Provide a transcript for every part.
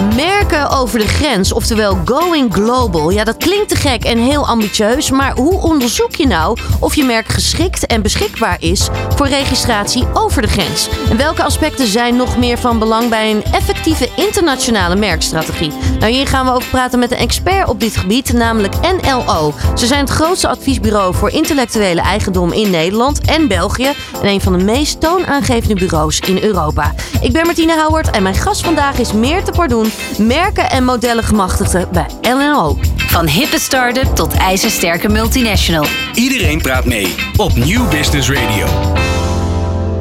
Merken over de grens, oftewel going global. Ja, dat klinkt te gek en heel ambitieus. Maar hoe onderzoek je nou of je merk geschikt en beschikbaar is voor registratie over de grens? En welke aspecten zijn nog meer van belang bij een effectieve internationale merkstrategie? Nou, hier gaan we over praten met een expert op dit gebied, namelijk NLO. Ze zijn het grootste adviesbureau voor intellectuele eigendom in Nederland en België. En een van de meest toonaangevende bureaus in Europa. Ik ben Martine Houwert en mijn gast vandaag is Meerte Pardoen, merken en modellen gemachtigde bij NLO. Van hippe start-up tot ijzersterke multinational. Iedereen praat mee op Nieuw Business Radio.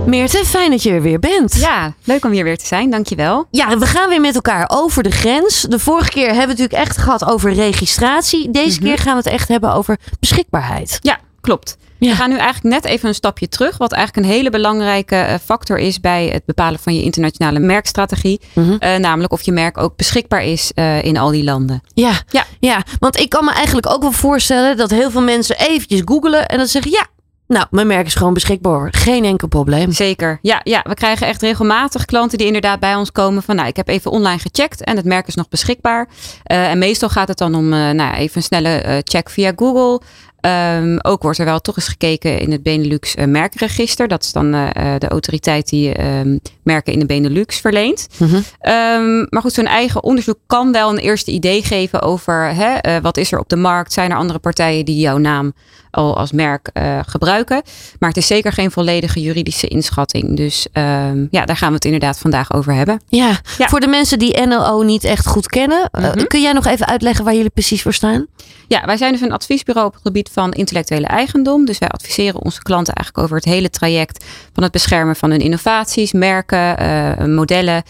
Meerte, fijn dat je er weer bent. Ja, leuk om hier weer te zijn. Dankjewel. Ja, we gaan weer met elkaar over de grens. De vorige keer hebben we het natuurlijk echt gehad over registratie. Deze keer gaan we het echt hebben over beschikbaarheid. Ja, klopt. Ja. We gaan nu eigenlijk net even een stapje terug. Wat eigenlijk een hele belangrijke eh, factor is bij het bepalen van je internationale merkstrategie. Mhm. Eh, namelijk of je merk ook beschikbaar is eh, in al die landen. Ja, Ja. ja, want ik kan me eigenlijk ook wel voorstellen dat heel veel mensen eventjes googelen en dan zeggen ja, nou, mijn merk is gewoon beschikbaar. Geen enkel probleem. Zeker. Ja, ja, we krijgen echt regelmatig klanten die inderdaad bij ons komen van nou, ik heb even online gecheckt en het merk is nog beschikbaar. En meestal gaat het dan om nou, even een snelle check via Google. Ehm, ook wordt er wel toch eens gekeken in het Benelux eh, merkregister. Dat is dan eh, eh, de autoriteit die ehm, merken in de Benelux verleent. Mhm. Ehm, maar goed, zo'n eigen onderzoek kan wel een eerste idee geven over hè, wat is er op de markt. Zijn er andere partijen die jouw naam al als merk eh, gebruiken? Maar het is zeker geen volledige juridische inschatting. Dus ehm, ja, daar gaan we het inderdaad vandaag over hebben. Ja. Ja. voor de mensen die NLO niet echt goed kennen, eh, Mhm. kun jij nog even uitleggen waar jullie precies voor staan? Ja, wij zijn dus een adviesbureau op het gebied van intellectuele eigendom. Dus wij adviseren onze klanten eigenlijk over het hele traject van het beschermen van hun innovaties, merken, eh, modellen,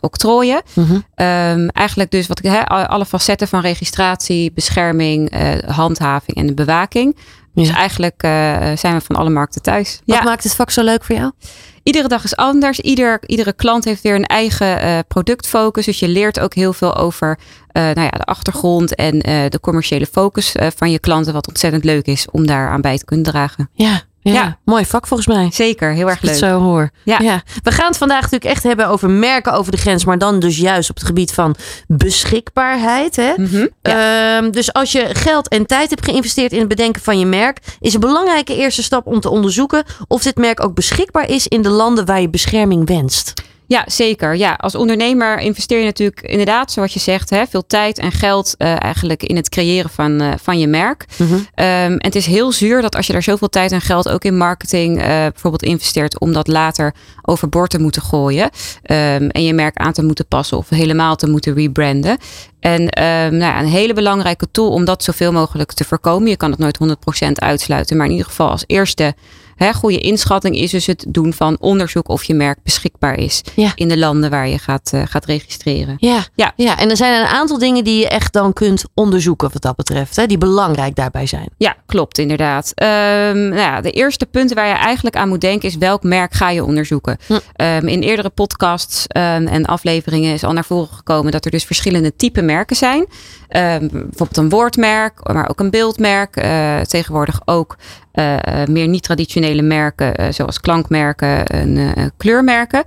octrooien. Mhm. Ehm, eigenlijk dus wat ik, alle facetten van registratie, bescherming, handhaving en de Dus Ja. eigenlijk eh, zijn we van alle markten thuis. Wat Ja, maakt het vak zo leuk voor jou? iedere dag is anders. Ieder, iedere klant heeft weer een eigen eh, productfocus. Dus je leert ook heel veel over eh, nou ja, de achtergrond en de commerciële focus van je klanten. Wat ontzettend leuk is om daar aan bij te kunnen dragen. Ja, ja. Ja. mooi vak volgens mij. Zeker, heel erg leuk. het zo hoor. Ja. We gaan het vandaag natuurlijk echt hebben over merken over de grens, maar dan dus juist op het gebied van beschikbaarheid. Hè? Mhm, ja. Ehm, dus als je geld en tijd hebt geïnvesteerd in het bedenken van je merk, is een belangrijke eerste stap om te onderzoeken of dit merk ook beschikbaar is in de landen waar je bescherming wenst. Ja, zeker. Ja, als ondernemer investeer je natuurlijk inderdaad, zoals je zegt, hè, veel tijd en geld eh, eigenlijk in het creëren van, eh, van je merk. Mhm. Ehm, en het is heel zuur dat als je daar zoveel tijd en geld ook in marketing eh, bijvoorbeeld investeert, om dat later overboord te moeten gooien. ehm, en je merk aan te moeten passen of helemaal te moeten rebranden. En ehm, nou ja, een hele belangrijke tool om dat zoveel mogelijk te voorkomen. Je kan het nooit 100% uitsluiten, maar in ieder geval als eerste hè, goede inschatting is dus het doen van onderzoek of je merk beschikbaar is Ja. in de landen waar je gaat, eh, gaat registreren. Ja. Ja. ja, en er zijn een aantal dingen die je echt dan kunt onderzoeken wat dat betreft, hè, die belangrijk daarbij zijn. Ja, klopt inderdaad. Ehm, nou ja, de eerste punten waar je eigenlijk aan moet denken is welk merk ga je onderzoeken. Hm. Ehm, in eerdere podcasts ehm, en afleveringen is al naar voren gekomen dat er dus verschillende type merken zijn. Ehm, bijvoorbeeld een woordmerk, maar ook een beeldmerk. Eh, tegenwoordig ook eh, meer niet-traditionele merken, eh, zoals klankmerken en kleurmerken.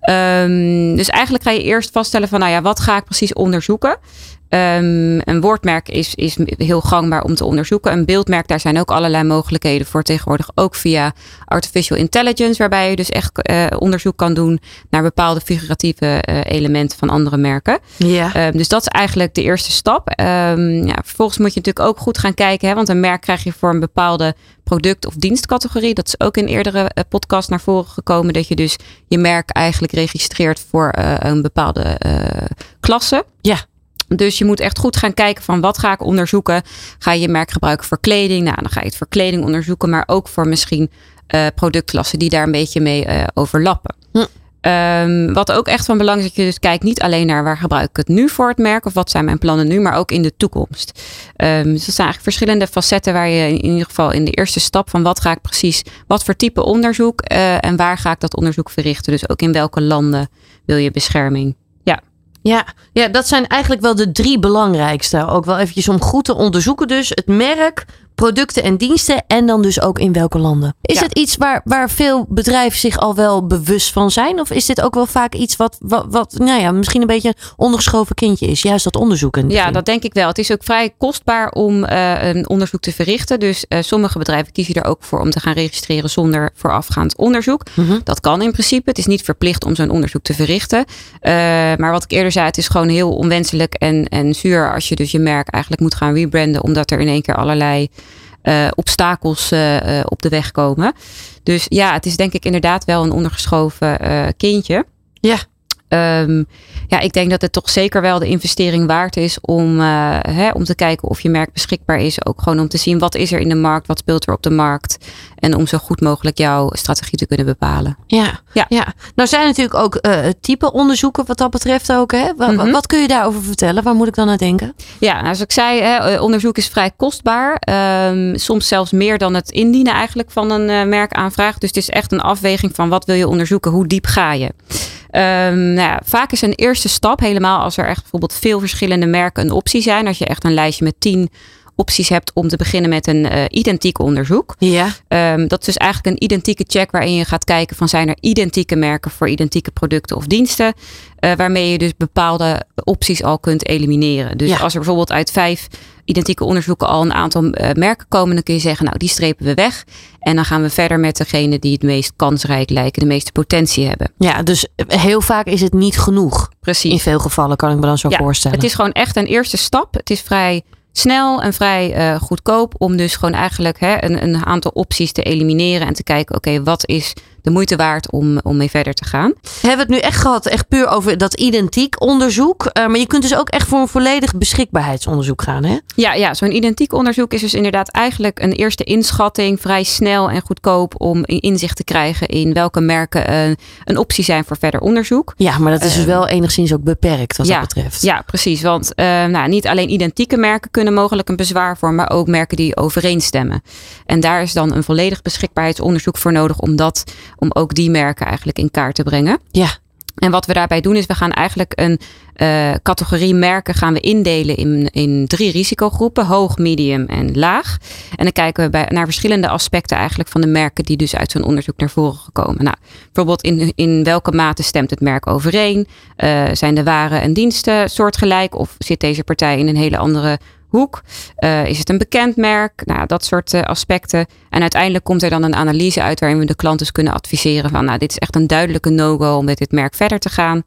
Ehm, dus eigenlijk ga je eerst vaststellen van, nou ja, wat ga ik precies onderzoeken? Ehm, een woordmerk is, is heel gangbaar om te onderzoeken. Een beeldmerk, daar zijn ook allerlei mogelijkheden voor tegenwoordig. Ook via artificial intelligence, waarbij je dus echt eh, onderzoek kan doen naar bepaalde figuratieve eh, elementen van andere merken. Ja. Ehm, dus dat is eigenlijk de eerste stap. Ehm, ja, vervolgens moet je natuurlijk ook goed gaan kijken, hè, want een merk krijg je voor een bepaalde product- of dienstcategorie. Dat is ook in eerdere eh, podcast naar voren gekomen, dat je dus je merk eigenlijk registreert voor een bepaalde klasse. Ja. Dus je moet echt goed gaan kijken van wat ga ik onderzoeken. Ga je je merk gebruiken voor kleding? Nou, dan ga je het voor kleding onderzoeken, maar ook voor misschien eh, productklassen die daar een beetje mee eh, overlappen. Hm. Ehm, wat ook echt van belang is dat je dus kijkt niet alleen naar waar gebruik ik het nu voor het merk of wat zijn mijn plannen nu, maar ook in de toekomst. Ehm, dus dat zijn eigenlijk verschillende facetten waar je in ieder geval in de eerste stap van wat ga ik precies, wat voor type onderzoek eh, en waar ga ik dat onderzoek verrichten. Dus ook in welke landen wil je bescherming. Ja. Ja, dat zijn eigenlijk wel de drie belangrijkste. Ook wel eventjes om goed te onderzoeken dus. Het merk, producten en diensten en dan dus ook in welke landen. Is Ja. het iets waar, waar veel bedrijven zich al wel bewust van zijn? Of is dit ook wel vaak iets wat, wat, wat nou ja, misschien een beetje een ondergeschoven kindje is? Juist dat onderzoek in het Ja, dat denk ik wel. Het is ook vrij kostbaar om eh, een onderzoek te verrichten. Dus eh, sommige bedrijven kiezen er ook voor om te gaan registreren zonder voorafgaand onderzoek. Mhm. Dat kan in principe. Het is niet verplicht om zo'n onderzoek te verrichten. Eh, maar wat ik eerder zei, het is gewoon heel onwenselijk en, en zuur als je dus je merk eigenlijk moet gaan rebranden. Omdat er in één keer allerlei eh, obstakels eh, eh, op de weg komen. Dus ja, het is denk ik inderdaad wel een ondergeschoven kindje. Ja. Ehm, ja, ik denk dat het toch zeker wel de investering waard is om, eh, hè, om te kijken of je merk beschikbaar is. Ook gewoon om te zien wat is er in de markt, wat speelt er op de markt. En om zo goed mogelijk jouw strategie te kunnen bepalen. Ja, ja. Ja. nou zijn natuurlijk ook eh, type onderzoeken wat dat betreft ook. Hè? Mhm. Wat kun je daarover vertellen? Waar moet ik dan aan denken? Ja, nou, zoals ik zei, hè, eh, onderzoek is vrij kostbaar. Ehm, soms zelfs meer dan het indienen eigenlijk van een merkaanvraag. Dus het is echt een afweging van wat wil je onderzoeken, hoe diep ga je. Ehm, nou ja, vaak is een eerste stap, helemaal als er echt bijvoorbeeld veel verschillende merken een optie zijn. Als je echt een lijstje met tien opties hebt om te beginnen met een eh, identiek onderzoek. Ja. Ehm, dat is dus eigenlijk een identieke check waarin je gaat kijken van zijn er identieke merken voor identieke producten of diensten. eh, waarmee je dus bepaalde opties al kunt elimineren. Dus Ja. als er bijvoorbeeld uit vijf identieke onderzoeken al een aantal eh, merken komen, dan kun je zeggen, nou die strepen we weg. En dan gaan we verder met degene die het meest kansrijk lijken, de meeste potentie hebben. ja, dus heel vaak is het niet genoeg. In Precies. veel gevallen kan ik me dan zo Ja, voorstellen. Het is gewoon echt een eerste stap. Het is vrij snel en vrij eh, goedkoop om dus gewoon eigenlijk hè, een, een aantal opties te elimineren en te kijken, oké, wat is de moeite waard om, om mee verder te gaan. We hebben het nu echt gehad, echt puur over dat identiek onderzoek. Eh, maar je kunt dus ook echt voor een volledig beschikbaarheidsonderzoek gaan, hè? Ja, ja zo'n identiek onderzoek is dus inderdaad eigenlijk een eerste inschatting, vrij snel en goedkoop om in- inzicht te krijgen in welke merken eh, een optie zijn voor verder onderzoek. Ja, maar dat is dus Ehm, wel enigszins ook beperkt wat ja, dat betreft. Ja, precies. Want eh, nou, niet alleen identieke merken kunnen mogelijk een bezwaar voor, maar ook merken die overeenstemmen. En daar is dan een volledig beschikbaarheidsonderzoek voor nodig om dat, om ook die merken eigenlijk in kaart te brengen. Ja. En wat we daarbij doen is, we gaan eigenlijk een eh, categorie merken gaan we indelen in, in drie risicogroepen, hoog, medium en laag. En dan kijken we bij, naar verschillende aspecten eigenlijk van de merken die dus uit zo'n onderzoek naar voren gekomen. Nou, bijvoorbeeld in, in welke mate stemt het merk overeen? Eh, zijn de waren en diensten soortgelijk of zit deze partij in een hele andere hoek? Eh, is het een bekend merk? Nou, dat soort eh, aspecten. En uiteindelijk komt er dan een analyse uit waarin we de klant dus kunnen adviseren van, nou, dit is echt een duidelijke no-go om met dit merk verder te gaan.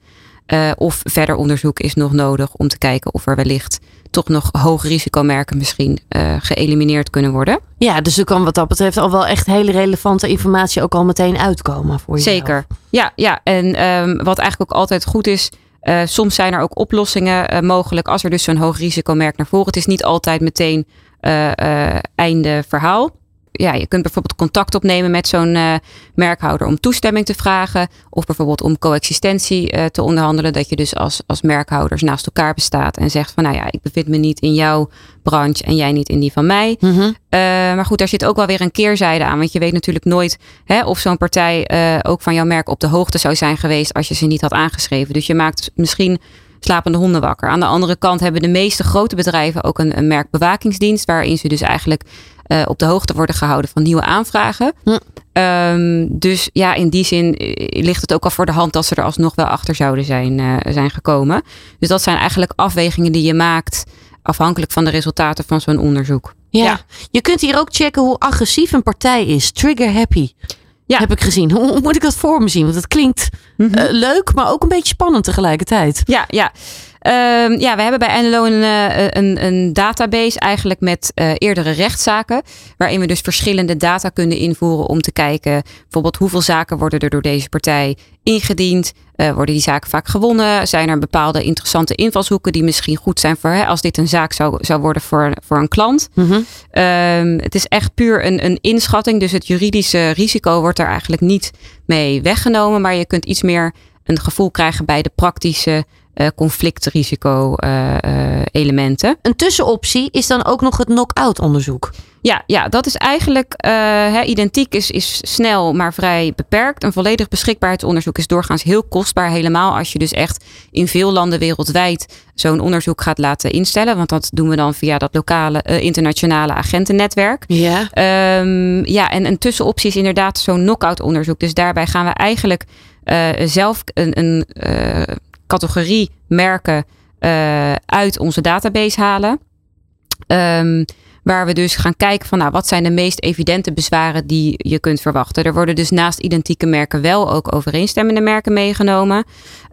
Eh, of verder onderzoek is nog nodig om te kijken of er wellicht toch nog hoog risicomerken misschien geëlimineerd kunnen worden. Ja, dus er kan wat dat betreft al wel echt hele relevante informatie ook al meteen uitkomen voor je. Zeker. Ja, ja. en ehm, wat eigenlijk ook altijd goed is. Eh, soms zijn er ook oplossingen eh, mogelijk als er dus zo'n hoog risicomerk naar voren. Het is niet altijd meteen eh, einde verhaal. Ja, je kunt bijvoorbeeld contact opnemen met zo'n eh, merkhouder om toestemming te vragen. Of bijvoorbeeld om coexistentie eh, te onderhandelen. Dat je dus als, als merkhouders naast elkaar bestaat en zegt van nou ja, ik bevind me niet in jouw branche en jij niet in die van mij. Mhm. Uh, maar goed, daar zit ook wel weer een keerzijde aan. Want je weet natuurlijk nooit hè, of zo'n partij ook van jouw merk op de hoogte zou zijn geweest als je ze niet had aangeschreven. Dus je maakt misschien slapende honden wakker. Aan de andere kant hebben de meeste grote bedrijven ook een, een merkbewakingsdienst. Waarin ze dus eigenlijk uh, op de hoogte worden gehouden van nieuwe aanvragen. Hm. Um, dus ja, in die zin eh, ligt het ook al voor de hand dat ze er alsnog wel achter zouden zijn, uh, zijn gekomen. Dus dat zijn eigenlijk afwegingen die je maakt afhankelijk van de resultaten van zo'n onderzoek. Ja. ja. je kunt hier ook checken hoe agressief een partij is. Trigger happy. Ja. Heb ik gezien. Hoe, hoe moet ik dat voor me zien? Want het klinkt mm -hmm. uh, leuk, maar ook een beetje spannend tegelijkertijd. Ja, ja. Um, ja, we hebben bij NLO een, een, een database eigenlijk met uh, eerdere rechtszaken. Waarin we dus verschillende data kunnen invoeren om te kijken. Bijvoorbeeld hoeveel zaken worden er door deze partij ingediend. Uh, worden die zaken vaak gewonnen? Zijn er bepaalde interessante invalshoeken die misschien goed zijn voor hè, als dit een zaak zou, zou worden voor, voor een klant? Mhm. Mm -hmm. um, het is echt puur een, een inschatting. Dus het juridische risico wordt er eigenlijk niet mee weggenomen. Maar je kunt iets meer een gevoel krijgen bij de praktische uh, conflictrisico uh, uh, elementen. Een tussenoptie is dan ook nog het knock-out onderzoek. Ja, ja, dat is eigenlijk identiek is, is snel, maar vrij beperkt. Een volledig beschikbaarheidsonderzoek is doorgaans heel kostbaar. Helemaal als je dus echt in veel landen wereldwijd zo'n onderzoek gaat laten instellen. Want dat doen we dan via dat lokale internationale agentennetwerk. Ja. Um, ja, en een tussenoptie is inderdaad zo'n knockout onderzoek. Dus daarbij gaan we eigenlijk zelf een, een categorie merken uit onze database halen. Um, Waar we dus gaan kijken van nou, wat zijn de meest evidente bezwaren die je kunt verwachten. Er worden dus naast identieke merken wel ook overeenstemmende merken meegenomen.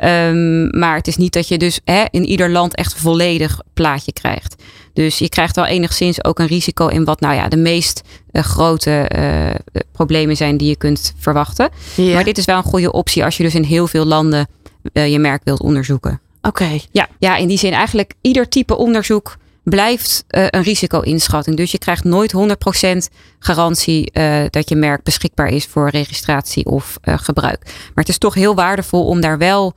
Um, maar het is niet dat je dus hè, in ieder land echt volledig plaatje krijgt. Dus je krijgt wel enigszins ook een risico in wat nou ja, de meest uh, grote uh, problemen zijn die je kunt verwachten. Ja. Maar dit is wel een goede optie als je dus in heel veel landen uh, je merk wilt onderzoeken. Oké. Okay. Ja, ja, in die zin eigenlijk ieder type onderzoek blijft uh, een risico-inschatting. Dus je krijgt nooit 100% garantie uh, dat je merk beschikbaar is voor registratie of uh, gebruik. Maar het is toch heel waardevol om daar wel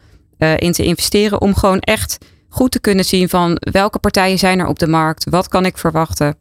in te investeren. Om gewoon echt goed te kunnen zien van welke partijen zijn er op de markt. Wat kan ik verwachten?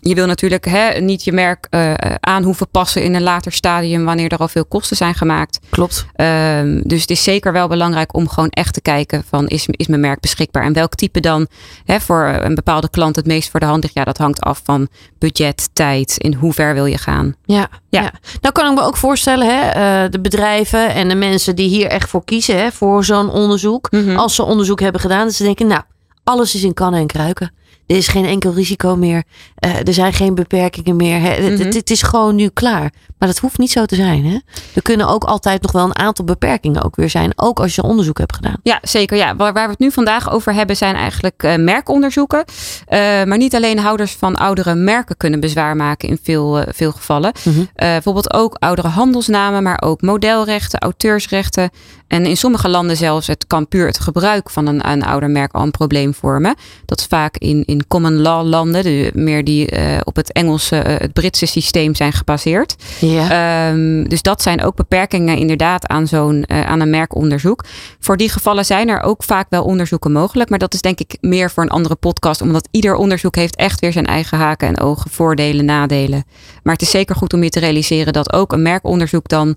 Je wil natuurlijk hè, niet je merk uh, aan hoeven passen in een later stadium wanneer er al veel kosten zijn gemaakt. Klopt. Um, dus het is zeker wel belangrijk om gewoon echt te kijken van is, is mijn merk beschikbaar en welk type dan hè, voor een bepaalde klant het meest voor de hand ligt. Ja, dat hangt af van budget, tijd, in hoe ver wil je gaan. Ja, ja. ja. nou kan ik me ook voorstellen, hè, uh, de bedrijven en de mensen die hier echt voor kiezen hè, voor zo'n onderzoek. Mhm. Als ze onderzoek hebben gedaan, dat ze denken, nou, alles is in kannen en kruiken. Er is geen enkel risico meer. Uh, er zijn geen beperkingen meer. Hè. Mhm. Het, het, is gewoon nu klaar. Maar dat hoeft niet zo te zijn. Hè? Er kunnen ook altijd nog wel een aantal beperkingen ook weer zijn. Ook als je onderzoek hebt gedaan. Ja, zeker. Ja. Waar, waar we het nu vandaag over hebben zijn eigenlijk uh, merkonderzoeken. Uh, maar niet alleen houders van oudere merken kunnen bezwaar maken in veel, veel gevallen. Mhm. Bijvoorbeeld ook oudere handelsnamen, maar ook modelrechten, auteursrechten. En in sommige landen zelfs het kan puur het gebruik van een, een ouder merk al een probleem vormen. Dat is vaak in, in common law landen, de, meer die op het Engelse, het Britse systeem zijn gebaseerd. Ja. Um, dus dat zijn ook beperkingen inderdaad aan zo'n uh, aan een merkonderzoek. Voor die gevallen zijn er ook vaak wel onderzoeken mogelijk, maar dat is denk ik meer voor een andere podcast, omdat ieder onderzoek heeft echt weer zijn eigen haken en ogen, voordelen, nadelen. Maar het is zeker goed om je te realiseren dat ook een merkonderzoek dan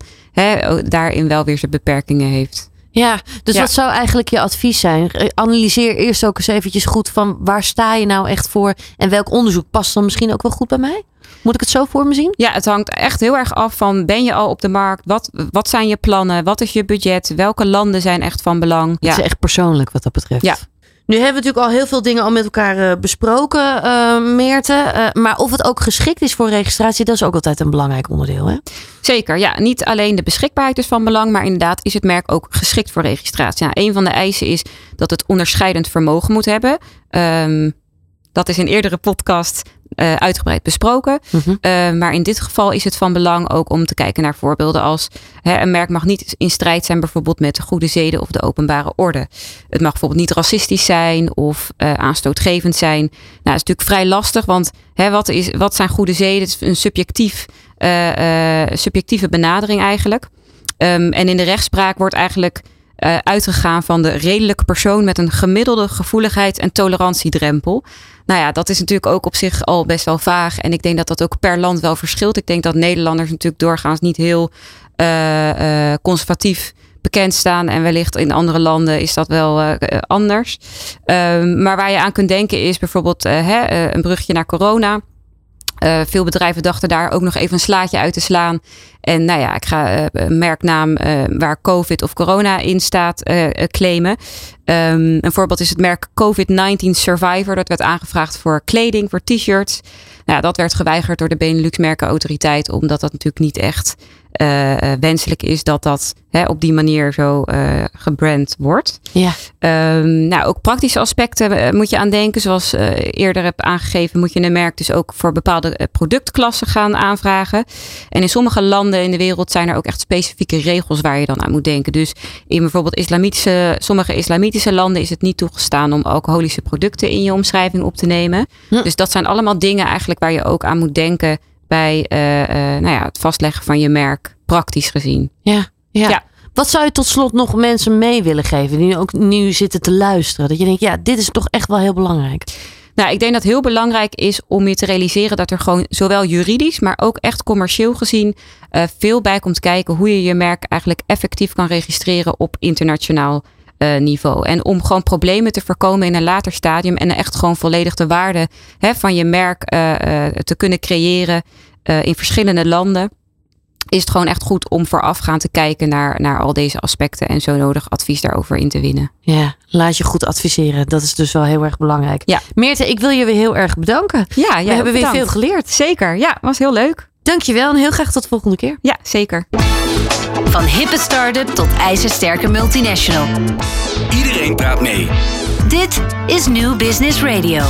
daarin wel weer zijn beperkingen heeft. Ja, dus Ja. wat zou eigenlijk je advies zijn? Eh, Analyseer eerst ook eens eventjes goed van waar sta je nou echt voor en welk onderzoek past dan misschien ook wel goed bij mij? Moet ik het zo voor me zien? Ja, het hangt echt heel erg af van ben je al op de markt? Wat, wat zijn je plannen? Wat is je budget? Welke landen zijn echt van belang? Het Ja, is echt persoonlijk wat dat betreft. Ja. Nu hebben we natuurlijk al heel veel dingen al met elkaar eh, besproken, eh Meerte. Eh, maar of het ook geschikt is voor registratie, dat is ook altijd een belangrijk onderdeel. Hè? zeker. Ja, niet alleen de beschikbaarheid is van belang, maar inderdaad is het merk ook geschikt voor registratie. Nou, een van de eisen is dat het onderscheidend vermogen moet hebben. Ehm, dat is in eerdere podcast eh, uitgebreid besproken. Mhm. Uh, maar in dit geval is het van belang ook om te kijken naar voorbeelden als hè, een merk mag niet in strijd zijn bijvoorbeeld met de goede zeden of de openbare orde. Het mag bijvoorbeeld niet racistisch zijn of uh, aanstootgevend zijn. Nou, dat is natuurlijk vrij lastig, want hè, wat, is, wat zijn goede zeden? Het is een subjectief, subjectieve benadering eigenlijk. Um, en in de rechtspraak wordt eigenlijk uh, uitgegaan van de redelijke persoon met een gemiddelde gevoeligheid en tolerantiedrempel. Nou ja, dat is natuurlijk ook op zich al best wel vaag. En ik denk dat dat ook per land wel verschilt. Ik denk dat Nederlanders natuurlijk doorgaans niet heel uh, uh, conservatief bekend staan. En wellicht in andere landen is dat wel anders. Um, maar waar je aan kunt denken is bijvoorbeeld hè, een brugje naar corona. Uh, veel bedrijven dachten daar ook nog even een slaatje uit te slaan. En nou ja, ik ga uh, een merknaam uh, waar COVID of corona in staat claimen. Um, een voorbeeld is het merk COVID-19 Survivor. Dat werd aangevraagd voor kleding, voor t-shirts. Nou, dat werd geweigerd door de Benelux Merkenautoriteit. Omdat dat natuurlijk niet echt wenselijk is dat dat hè, op die manier zo gebrand wordt. Ja. Um, nou, ook praktische aspecten moet je aan denken. Zoals uh, eerder heb aangegeven, moet je een merk dus ook voor bepaalde productklassen gaan aanvragen. En in sommige landen in de wereld zijn er ook echt specifieke regels waar je dan aan moet denken. Dus in bijvoorbeeld islamitische, sommige islamitische landen is het niet toegestaan om alcoholische producten in je omschrijving op te nemen. Hm. Dus dat zijn allemaal dingen eigenlijk waar je ook aan moet denken bij uh, nou ja, het vastleggen van je merk, praktisch gezien. Ja, ja. Ja. Wat zou je tot slot nog mensen mee willen geven die ook nu zitten te luisteren? Dat je denkt, ja, dit is toch echt wel heel belangrijk. Nou, ik denk dat het heel belangrijk is om je te realiseren dat er gewoon zowel juridisch, maar ook echt commercieel gezien uh, veel bij komt kijken hoe je je merk eigenlijk effectief kan registreren op internationaal niveau. En om gewoon problemen te voorkomen in een later stadium en echt gewoon volledig de waarde hè, van je merk uh, te kunnen creëren in verschillende landen is het gewoon echt goed om voorafgaand te kijken naar, naar al deze aspecten en zo nodig advies daarover in te winnen. Ja, laat je goed adviseren. Dat is dus wel heel erg belangrijk. Ja. Meerte, ik wil je weer heel erg bedanken. Ja, ja we hebben bedankt. weer veel geleerd. Zeker, ja, was heel leuk. Dankjewel en heel graag tot de volgende keer. Ja, zeker. Van hippe start-up tot ijzersterke multinational. Iedereen praat mee. Dit is New Business Radio.